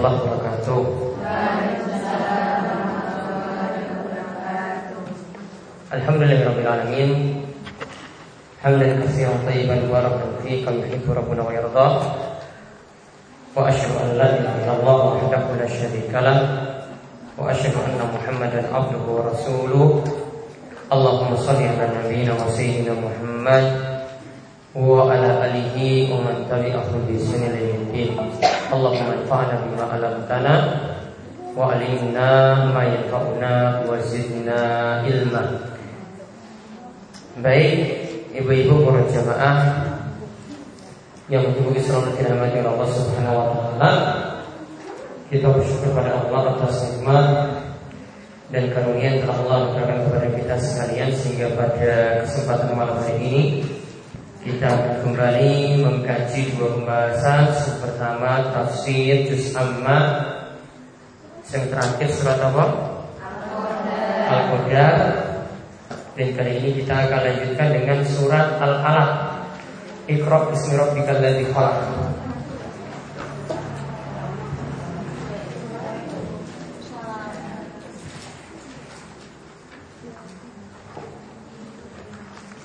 الله وبركاته. الحمد لله رب العالمين. حمدا كثيرا طيبا مباركا فيه كما يحب ربنا ويرضى. وأشهد أن لا إله إلا الله وحده لا شريك له. وأشهد أن محمدا عبده ورسوله. اللهم صل على نبينا وسيدنا محمد وعلى آله ومن تبعه بسنة الدين. Bima 'allamtana wa 'allimna ma yanfa'una wa zidna ilma Baik, ibu-ibu para jamaah yang mengikuti selalu dirahmati Allah Subhanahu wa taala. Kita bersyukur kepada Allah atas nikmat dan karunia yang telah Allah berikan kepada kita sekalian sehingga pada kesempatan malam hari ini kita akan kembali mengkaji dua pembahasan pertama tafsir juz amma yang terakhir surat apa? Al-Qadar dan kali ini kita akan lanjutkan dengan surat Al-Alaq. Iqra bismi rabbikal ladzi khalaq.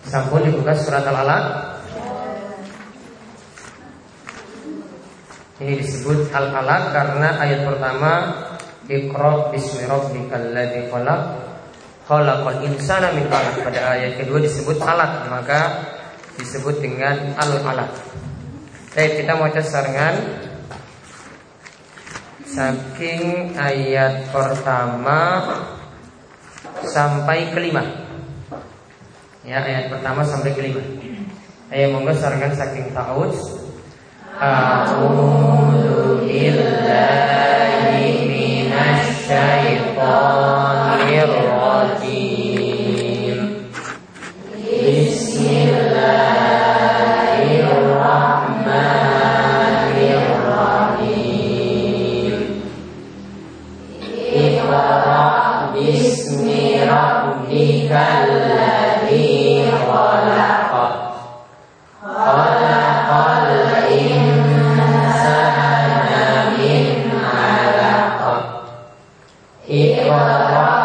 Sampun dibuka surat Al-Alaq. Ini disebut Al-Alaq karena ayat pertama Iqra bismi rabbikal ladzi khalaq khalaqal insana min alaq. Pada ayat kedua disebut alat, maka disebut dengan al-alat. Baik, kita mau serangan saking ayat pertama sampai kelima. Ya, ayat pertama sampai kelima. Ayat monggo sarangan saking ta'awudz. A'udzu billahi minasy syaithanir Senhor.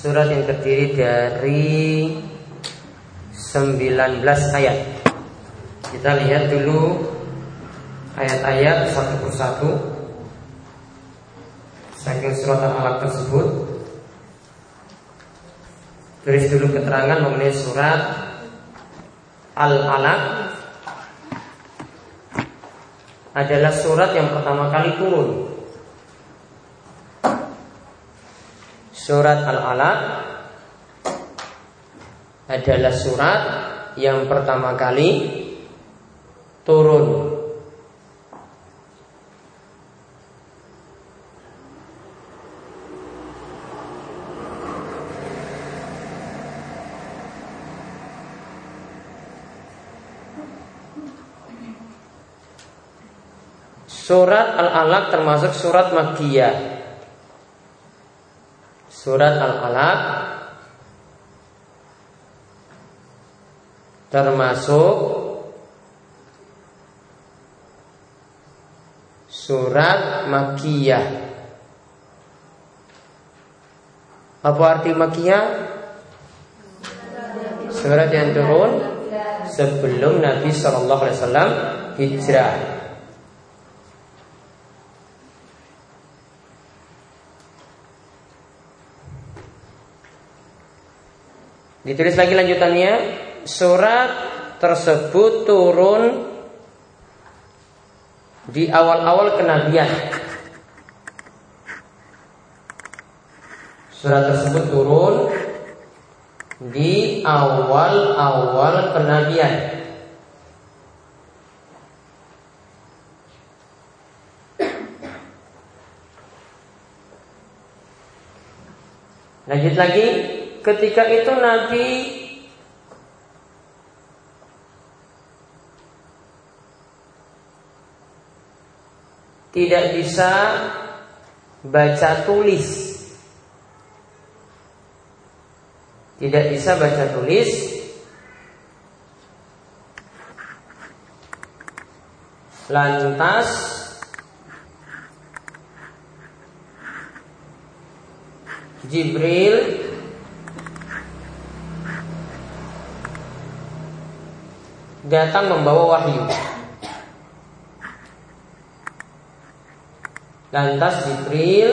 Surat yang terdiri dari 19 ayat. Kita lihat dulu Ayat-ayat satu persatu. Saking surat Al-Alaq tersebut. Tulis dulu keterangan mengenai surat Al-Alaq. Adalah surat yang pertama kali turun. Surat Al-Alaq adalah surat yang pertama kali turun. Surat Al-Alaq termasuk surat Makkiyah. Surat Al-Alaq termasuk surat Makiyah. Apa arti Makiyah? Surat yang turun sebelum Nabi Shallallahu Alaihi Wasallam hijrah. Ditulis lagi lanjutannya Surat tersebut turun Di awal-awal kenabian. Surat tersebut turun Di awal-awal kenabian. Lanjut lagi ketika itu Nabi tidak bisa baca tulis. Tidak bisa baca tulis. Lantas Jibril datang membawa wahyu. Lantas Jibril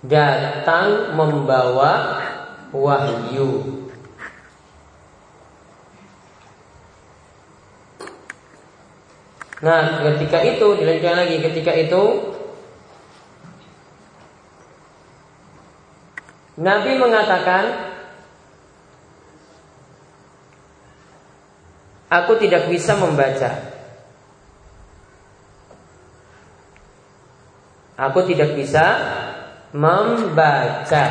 datang membawa wahyu. Nah, ketika itu dilanjutkan lagi ketika itu Nabi mengatakan Aku tidak bisa membaca. Aku tidak bisa membaca.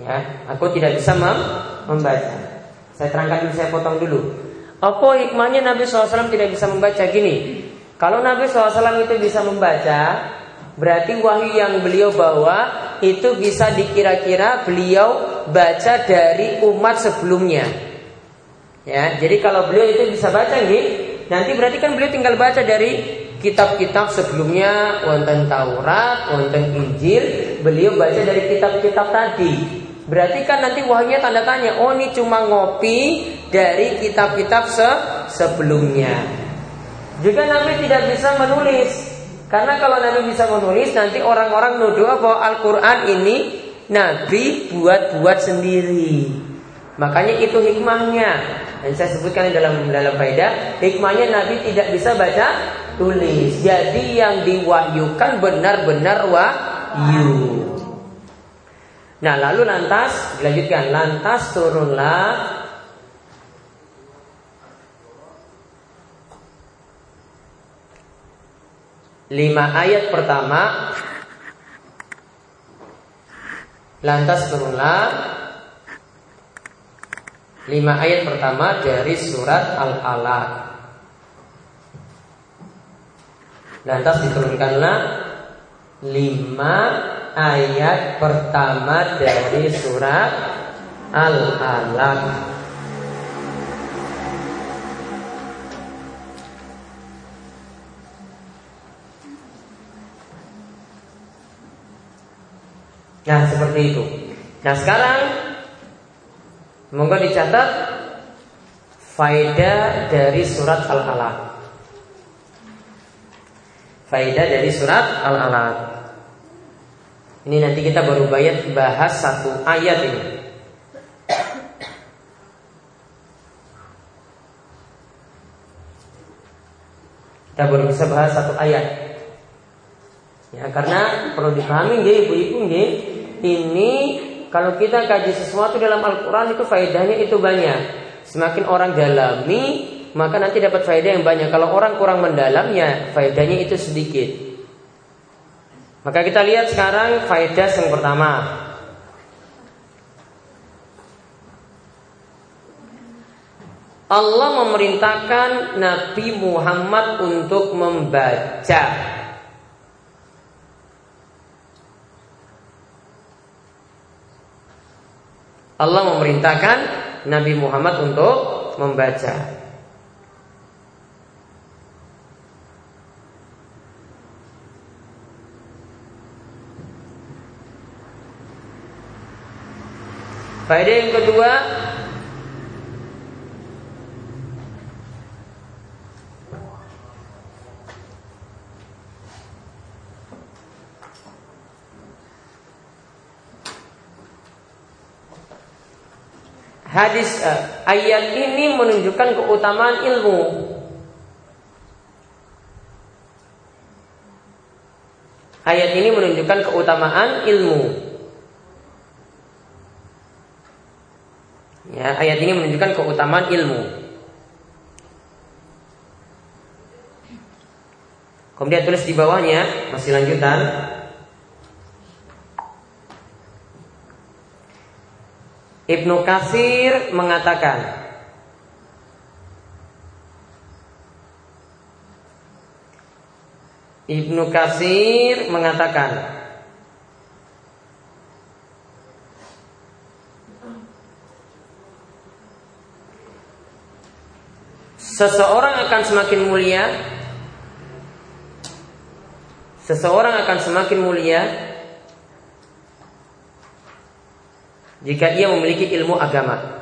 Ya, aku tidak bisa mem membaca. Saya terangkan dulu, saya potong dulu. Apa hikmahnya Nabi SAW tidak bisa membaca gini? Kalau Nabi SAW itu bisa membaca, berarti wahyu yang beliau bawa itu bisa dikira-kira beliau baca dari umat sebelumnya. Ya, jadi kalau beliau itu bisa baca nih, nanti berarti kan beliau tinggal baca dari kitab-kitab sebelumnya, wonten Taurat, wonten Injil, beliau baca dari kitab-kitab tadi. Berarti kan nanti wahyunya tanda tanya, oh ini cuma ngopi dari kitab-kitab se sebelumnya. Juga Nabi tidak bisa menulis. Karena kalau Nabi bisa menulis nanti orang-orang nuduh bahwa Al-Quran ini Nabi buat-buat sendiri. Makanya itu hikmahnya. Dan saya sebutkan dalam dalam faedah, hikmahnya Nabi tidak bisa baca tulis. Jadi yang diwahyukan benar-benar wahyu. Nah lalu lantas dilanjutkan lantas turunlah lima ayat pertama. Lantas turunlah lima ayat pertama dari surat Al-Alaq. Lantas diturunkanlah lima ayat pertama dari surat Al-Alaq Nah seperti itu. Nah sekarang Monggo dicatat Faedah dari surat Al-Alaq. Faedah dari surat Al-Alaq. Ini nanti kita baru bayar bahas satu ayat ini. Kita baru bisa bahas satu ayat. Ya, karena perlu dipahami nggih ibu-ibu nggih, ini kalau kita kaji sesuatu dalam Al-Qur'an itu faedahnya itu banyak. Semakin orang dalami, maka nanti dapat faedah yang banyak. Kalau orang kurang mendalamnya, faedahnya itu sedikit. Maka kita lihat sekarang faedah yang pertama. Allah memerintahkan Nabi Muhammad untuk membaca Allah memerintahkan Nabi Muhammad untuk membaca. Faedah yang kedua Hadis uh, ayat ini menunjukkan keutamaan ilmu. Ayat ini menunjukkan keutamaan ilmu. Ya, ayat ini menunjukkan keutamaan ilmu. Kemudian tulis di bawahnya masih lanjutan. Ibnu Kasir mengatakan Ibnu Kasir mengatakan Seseorang akan semakin mulia Seseorang akan semakin mulia jika ia memiliki ilmu agama.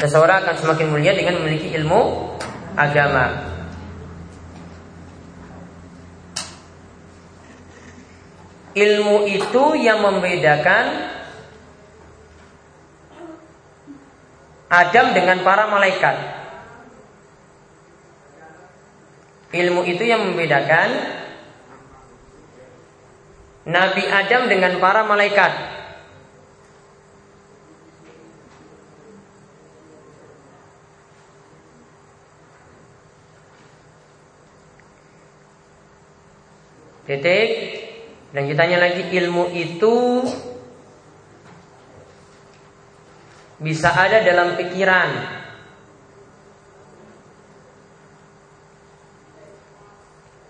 Seseorang akan semakin mulia dengan memiliki ilmu agama. Ilmu itu yang membedakan Adam dengan para malaikat. Ilmu itu yang membedakan Nabi Adam dengan para malaikat. Titik. Dan kita tanya lagi ilmu itu bisa ada dalam pikiran.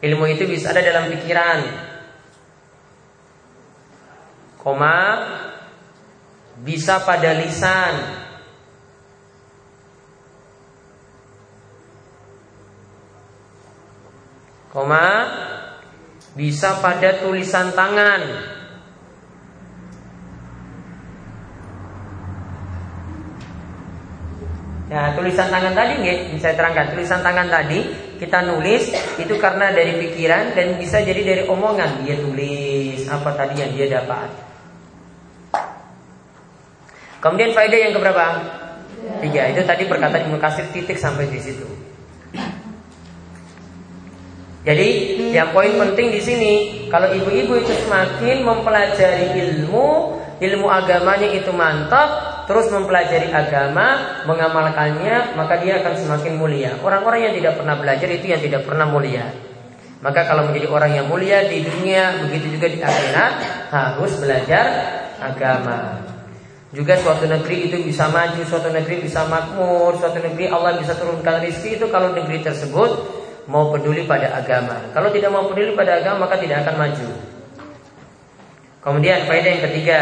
Ilmu itu bisa ada dalam pikiran. Koma bisa pada lisan. Koma bisa pada tulisan tangan. Ya, tulisan tangan tadi nggak bisa terangkan. Tulisan tangan tadi kita nulis itu karena dari pikiran dan bisa jadi dari omongan. Dia tulis apa tadi yang dia dapat. Kemudian faedah yang keberapa? Tiga. Itu tadi perkataan Ibnu Kasir titik sampai di situ. Jadi yang poin penting di sini kalau ibu-ibu itu semakin mempelajari ilmu, ilmu agamanya itu mantap, terus mempelajari agama, mengamalkannya, maka dia akan semakin mulia. Orang-orang yang tidak pernah belajar itu yang tidak pernah mulia. Maka kalau menjadi orang yang mulia di dunia, begitu juga di akhirat, harus belajar agama. Juga suatu negeri itu bisa maju, suatu negeri bisa makmur, suatu negeri Allah bisa turunkan rezeki itu kalau negeri tersebut mau peduli pada agama. Kalau tidak mau peduli pada agama maka tidak akan maju. Kemudian faedah yang ketiga,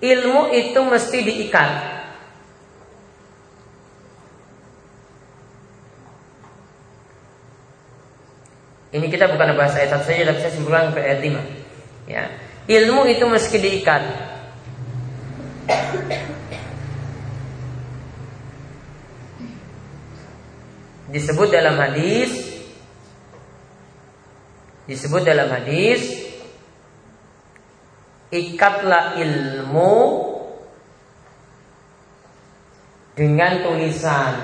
ilmu itu mesti diikat. Ini kita bukan bahas ayat saja, tapi saya simpulkan ke ayat 5. Ya. Ilmu itu mesti diikat. Disebut dalam hadis disebut dalam hadis ikatlah ilmu dengan tulisan.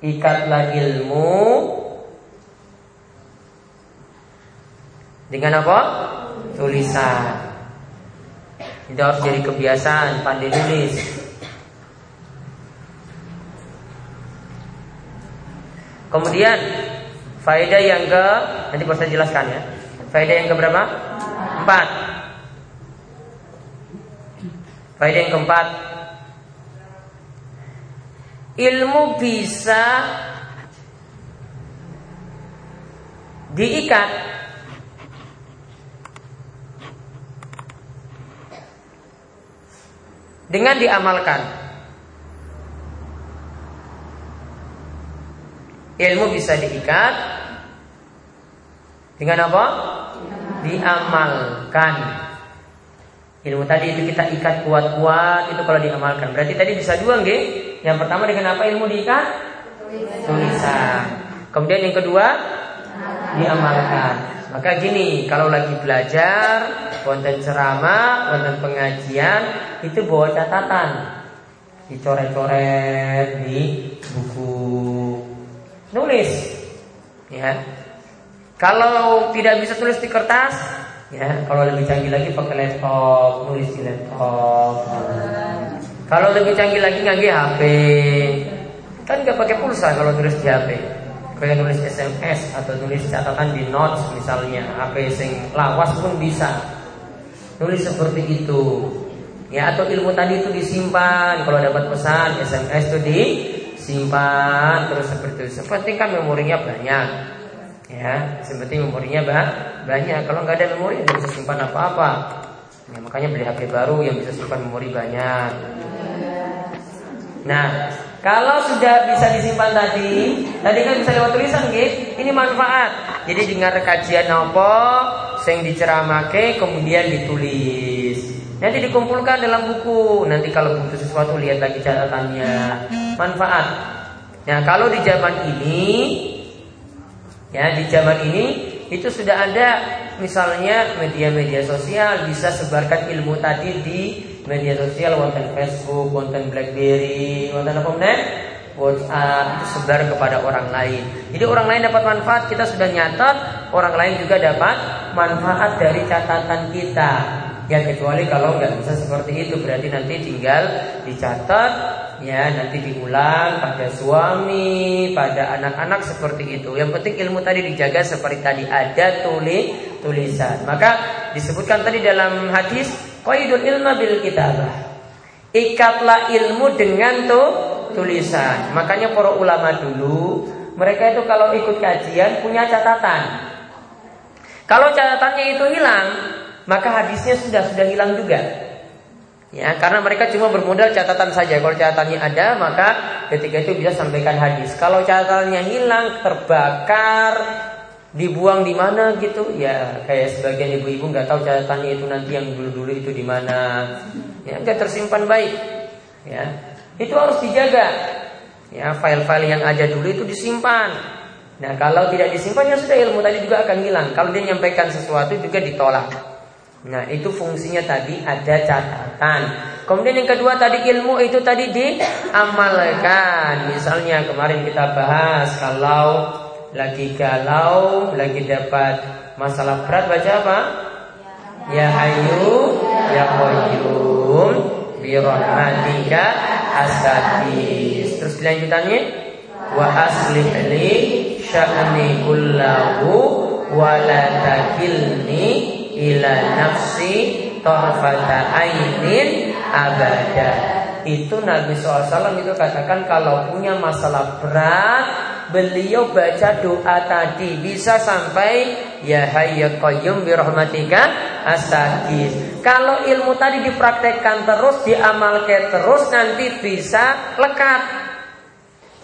Ikatlah ilmu dengan apa? Tulisan. Tidak harus jadi kebiasaan pandai nulis. Kemudian faedah yang ke nanti saya jelaskan ya. Faedah yang keberapa? Empat. Faedah yang keempat, ilmu bisa diikat dengan diamalkan. Ilmu bisa diikat dengan apa? Diamalkan. Ilmu tadi itu kita ikat kuat-kuat itu kalau diamalkan. Berarti tadi bisa dua nggih? Yang pertama dengan apa ilmu diikat? Tulisan. Kemudian yang kedua diamalkan. Maka gini, kalau lagi belajar, konten ceramah, konten pengajian, itu bawa catatan. Dicoret-coret di buku. Nulis. Ya. Kalau tidak bisa tulis di kertas, ya, kalau lebih canggih lagi pakai laptop, nulis di laptop. Kalau lebih canggih lagi nggak HP. Kan nggak pakai pulsa kalau tulis di HP kayak nulis SMS atau nulis catatan di notes misalnya HP sing lawas pun bisa. Nulis seperti itu. Ya atau ilmu tadi itu disimpan. Kalau dapat pesan SMS itu disimpan terus seperti itu. Seperti kan memorinya banyak ya seperti memorinya banyak kalau nggak ada memori tidak bisa simpan apa-apa ya, makanya beli HP baru yang bisa simpan memori banyak nah kalau sudah bisa disimpan tadi, tadi kan bisa lewat tulisan gitu. Ini manfaat. Jadi dengar kajian apa sing diceramake kemudian ditulis. Nanti dikumpulkan dalam buku. Nanti kalau butuh sesuatu lihat lagi catatannya. Manfaat. Nah, kalau di zaman ini ya di zaman ini itu sudah ada misalnya media-media sosial bisa sebarkan ilmu tadi di media sosial wonten Facebook, wonten BlackBerry, wonten apa meneh? WhatsApp itu sebar kepada orang lain. Jadi orang lain dapat manfaat, kita sudah nyatat, orang lain juga dapat manfaat dari catatan kita. Ya kecuali kalau nggak bisa seperti itu berarti nanti tinggal dicatat ya nanti diulang pada suami, pada anak-anak seperti itu. Yang penting ilmu tadi dijaga seperti tadi ada tulis tulisan. Maka disebutkan tadi dalam hadis Qaidul ilma bil kitabah. Ikatlah ilmu dengan tuh tulisan. Makanya para ulama dulu mereka itu kalau ikut kajian punya catatan. Kalau catatannya itu hilang, maka hadisnya sudah sudah hilang juga. Ya, karena mereka cuma bermodal catatan saja. Kalau catatannya ada, maka ketika itu bisa sampaikan hadis. Kalau catatannya hilang, terbakar, dibuang di mana gitu ya kayak sebagian ibu-ibu nggak tahu catatannya itu nanti yang dulu-dulu itu di mana. Ya nggak tersimpan baik. Ya itu harus dijaga. Ya file-file yang ada dulu itu disimpan. Nah kalau tidak disimpan ya sudah ilmu tadi juga akan hilang. Kalau dia menyampaikan sesuatu juga ditolak nah itu fungsinya tadi ada catatan kemudian yang kedua tadi ilmu itu tadi diamalkan misalnya kemarin kita bahas kalau lagi galau, lagi dapat masalah berat baca apa? Ya Hayu Ya Qayyum bi rahmatika asadis. Terus lanjutannya wa aslih li sya'ni kullahu wa la takilni ila nafsi tarfata ainin abada. Itu Nabi SAW itu katakan kalau punya masalah berat beliau baca doa tadi bisa sampai ya hayya qayyum bi rahmatika. Kalau ilmu tadi dipraktekkan terus, diamalkan terus nanti bisa lekat.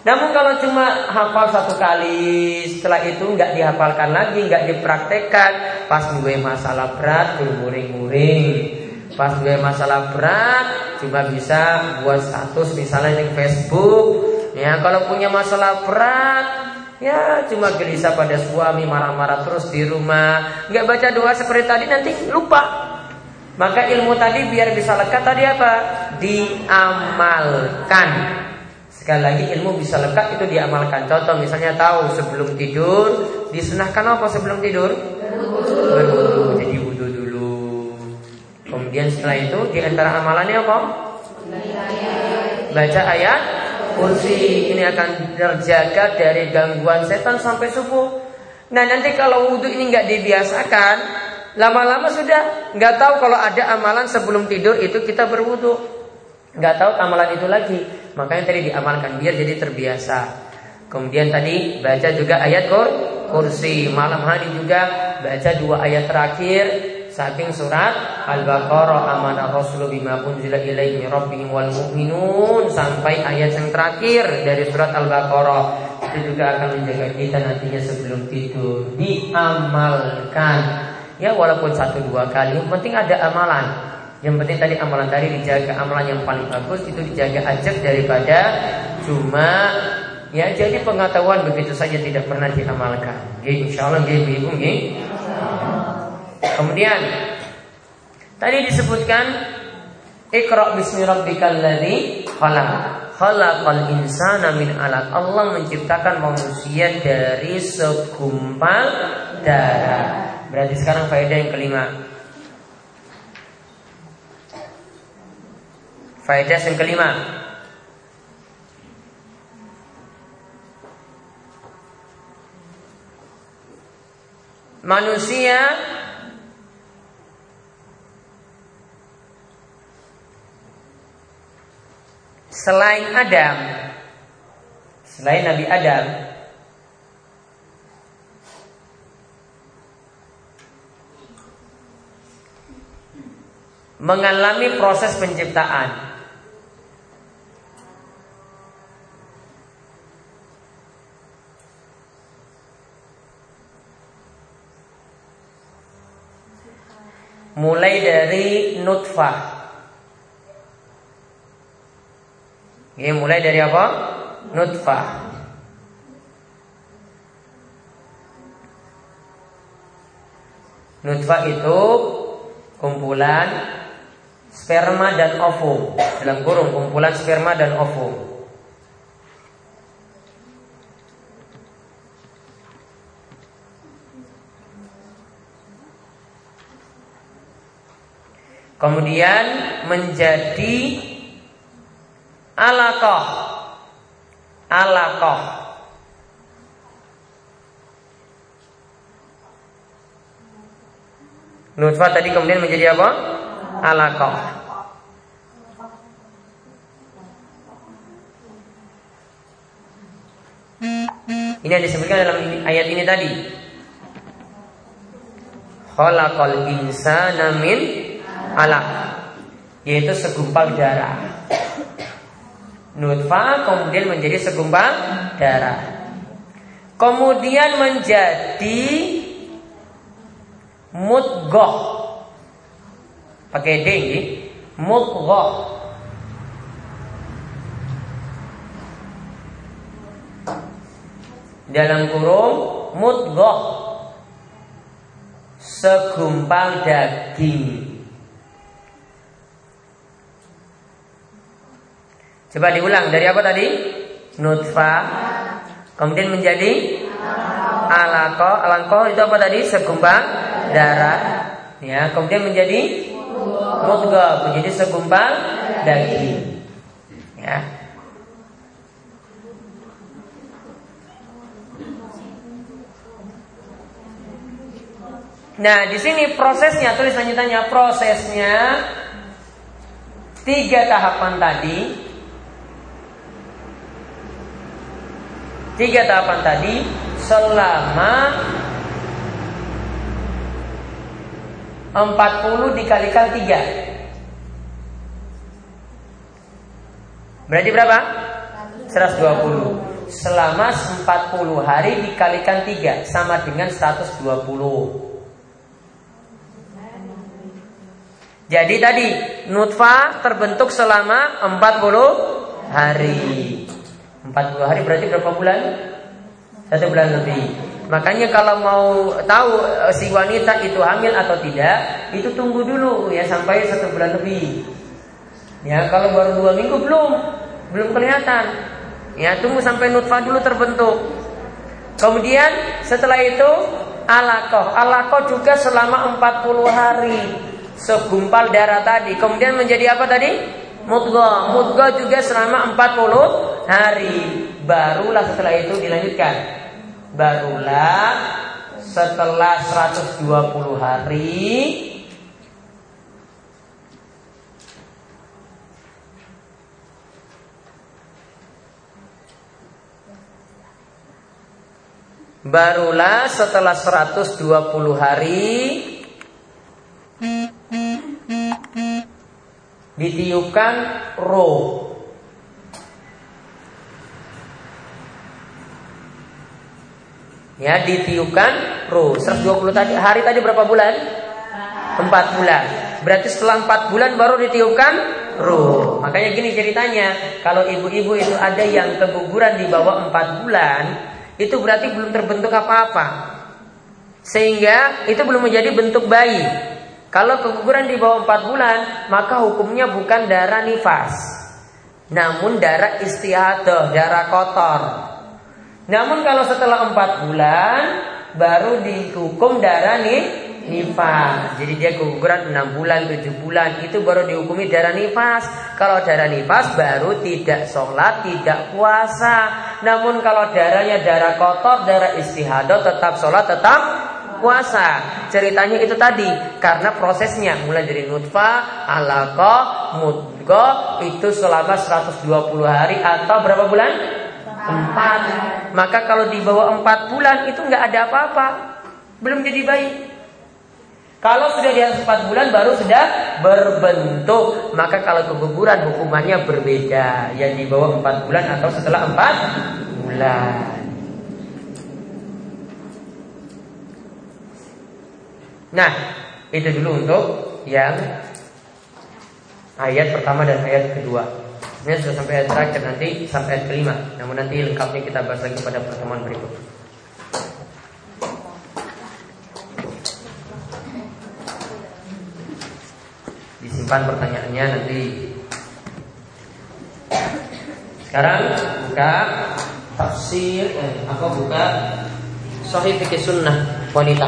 Namun kalau cuma hafal satu kali, setelah itu nggak dihafalkan lagi, nggak dipraktekkan, pas gue masalah berat, muring-muring. Pas gue masalah berat, cuma bisa buat status misalnya di Facebook, Ya kalau punya masalah berat Ya cuma gelisah pada suami Marah-marah terus di rumah. Nggak baca doa seperti tadi nanti lupa. Maka ilmu tadi biar bisa lekat tadi apa? Diamalkan Sekali lagi ilmu bisa lekat itu diamalkan Contoh misalnya tahu sebelum tidur Disunahkan apa sebelum tidur? Berwudu Jadi wudu dulu Kemudian setelah itu di antara amalannya apa? Baca ayat kursi ini akan terjaga dari gangguan setan sampai subuh. Nah nanti kalau wudhu ini nggak dibiasakan, lama-lama sudah nggak tahu kalau ada amalan sebelum tidur itu kita berwudu. Nggak tahu amalan itu lagi. Makanya tadi diamalkan biar jadi terbiasa. Kemudian tadi baca juga ayat kur, kursi. Malam hari juga baca dua ayat terakhir. Saking surat Al-Baqarah amanah Rasul bima unzila ilaihi rabbihim wal mu'minun. Sampai ayat yang terakhir dari surat Al-Baqarah. Itu juga akan menjaga kita nantinya sebelum tidur. Diamalkan. Ya walaupun satu dua kali. Yang penting ada amalan yang penting tadi amalan tadi dijaga amalan yang paling bagus itu dijaga ajak daripada cuma ya jadi pengetahuan begitu saja tidak pernah diamalkan ya insya Allah dia bingung ya Kemudian tadi disebutkan Iqra bismi rabbikal ladzi khalaq. Khalaqal insana min alaq. Allah menciptakan manusia dari segumpal darah. Berarti sekarang faedah yang kelima. Faedah yang kelima. Manusia selain Adam, selain Nabi Adam, mengalami proses penciptaan. Mulai dari nutfah Ini mulai dari apa? Nutfah. Nutfah itu kumpulan sperma dan ovum. Dalam kurung kumpulan sperma dan ovum. Kemudian menjadi Alaqah Alaqah Nutfah tadi kemudian menjadi apa? Alaqah Ini yang disebutkan dalam ayat ini tadi. Khalaqal insana min alaq yaitu segumpal darah nutfah kemudian menjadi segumpal darah. Kemudian menjadi mudghah. Pakai D mudghah. Dalam kurung mudghah segumpal daging. Coba diulang dari apa tadi? Nutfah. Kemudian menjadi alako. Alako itu apa tadi? Segumpal darah. Ya, kemudian menjadi mudghah, menjadi segumpal daging. Ya. Nah, di sini prosesnya tulis lanjutannya prosesnya tiga tahapan tadi Tiga tahapan tadi selama 40 dikalikan 3 Berarti berapa? 120 Selama 40 hari dikalikan 3 Sama dengan 120 Jadi tadi Nutfah terbentuk selama 40 hari 40 hari berarti berapa bulan? Satu bulan lebih. Makanya kalau mau tahu eh, si wanita itu hamil atau tidak, itu tunggu dulu ya sampai satu bulan lebih. Ya kalau baru dua minggu belum, belum kelihatan. Ya tunggu sampai nutfah dulu terbentuk. Kemudian setelah itu alakoh. Alakoh juga selama 40 hari segumpal darah tadi. Kemudian menjadi apa tadi? Mudghah. Mudghah juga selama 40 hari. Barulah setelah itu dilanjutkan. Barulah setelah 120 hari. Barulah setelah 120 hari. Ditiupkan roh. Ya, ditiupkan roh. 120 tadi hari tadi berapa bulan? 4 bulan. Berarti setelah 4 bulan baru ditiupkan roh. Makanya gini ceritanya, kalau ibu-ibu itu ada yang keguguran di bawah 4 bulan, itu berarti belum terbentuk apa-apa. Sehingga itu belum menjadi bentuk bayi. Kalau keguguran di bawah 4 bulan, maka hukumnya bukan darah nifas. Namun darah istihadah, darah kotor. Namun kalau setelah 4 bulan, baru dihukum darah nih nifas. Jadi dia keguguran 6 bulan, 7 bulan itu baru dihukumi darah nifas. Kalau darah nifas baru tidak sholat, tidak puasa. Namun kalau darahnya darah kotor, darah istihadah tetap sholat, tetap puasa. Ceritanya itu tadi karena prosesnya mulai dari nutfah, alaqah, mudghah itu selama 120 hari atau berapa bulan? 4. Maka kalau di bawah 4 bulan itu nggak ada apa-apa. Belum jadi bayi. Kalau sudah di atas 4 bulan baru sudah berbentuk. Maka kalau keguguran hukumannya berbeda. Yang di bawah 4 bulan atau setelah 4 bulan. Nah, itu dulu untuk yang ayat pertama dan ayat kedua. Ini sudah sampai ayat terakhir nanti sampai ayat kelima. Namun nanti lengkapnya kita bahas lagi pada pertemuan berikut. Simpan pertanyaannya nanti. Sekarang buka tafsir, eh, apa buka Sahih Fikih Sunnah wanita.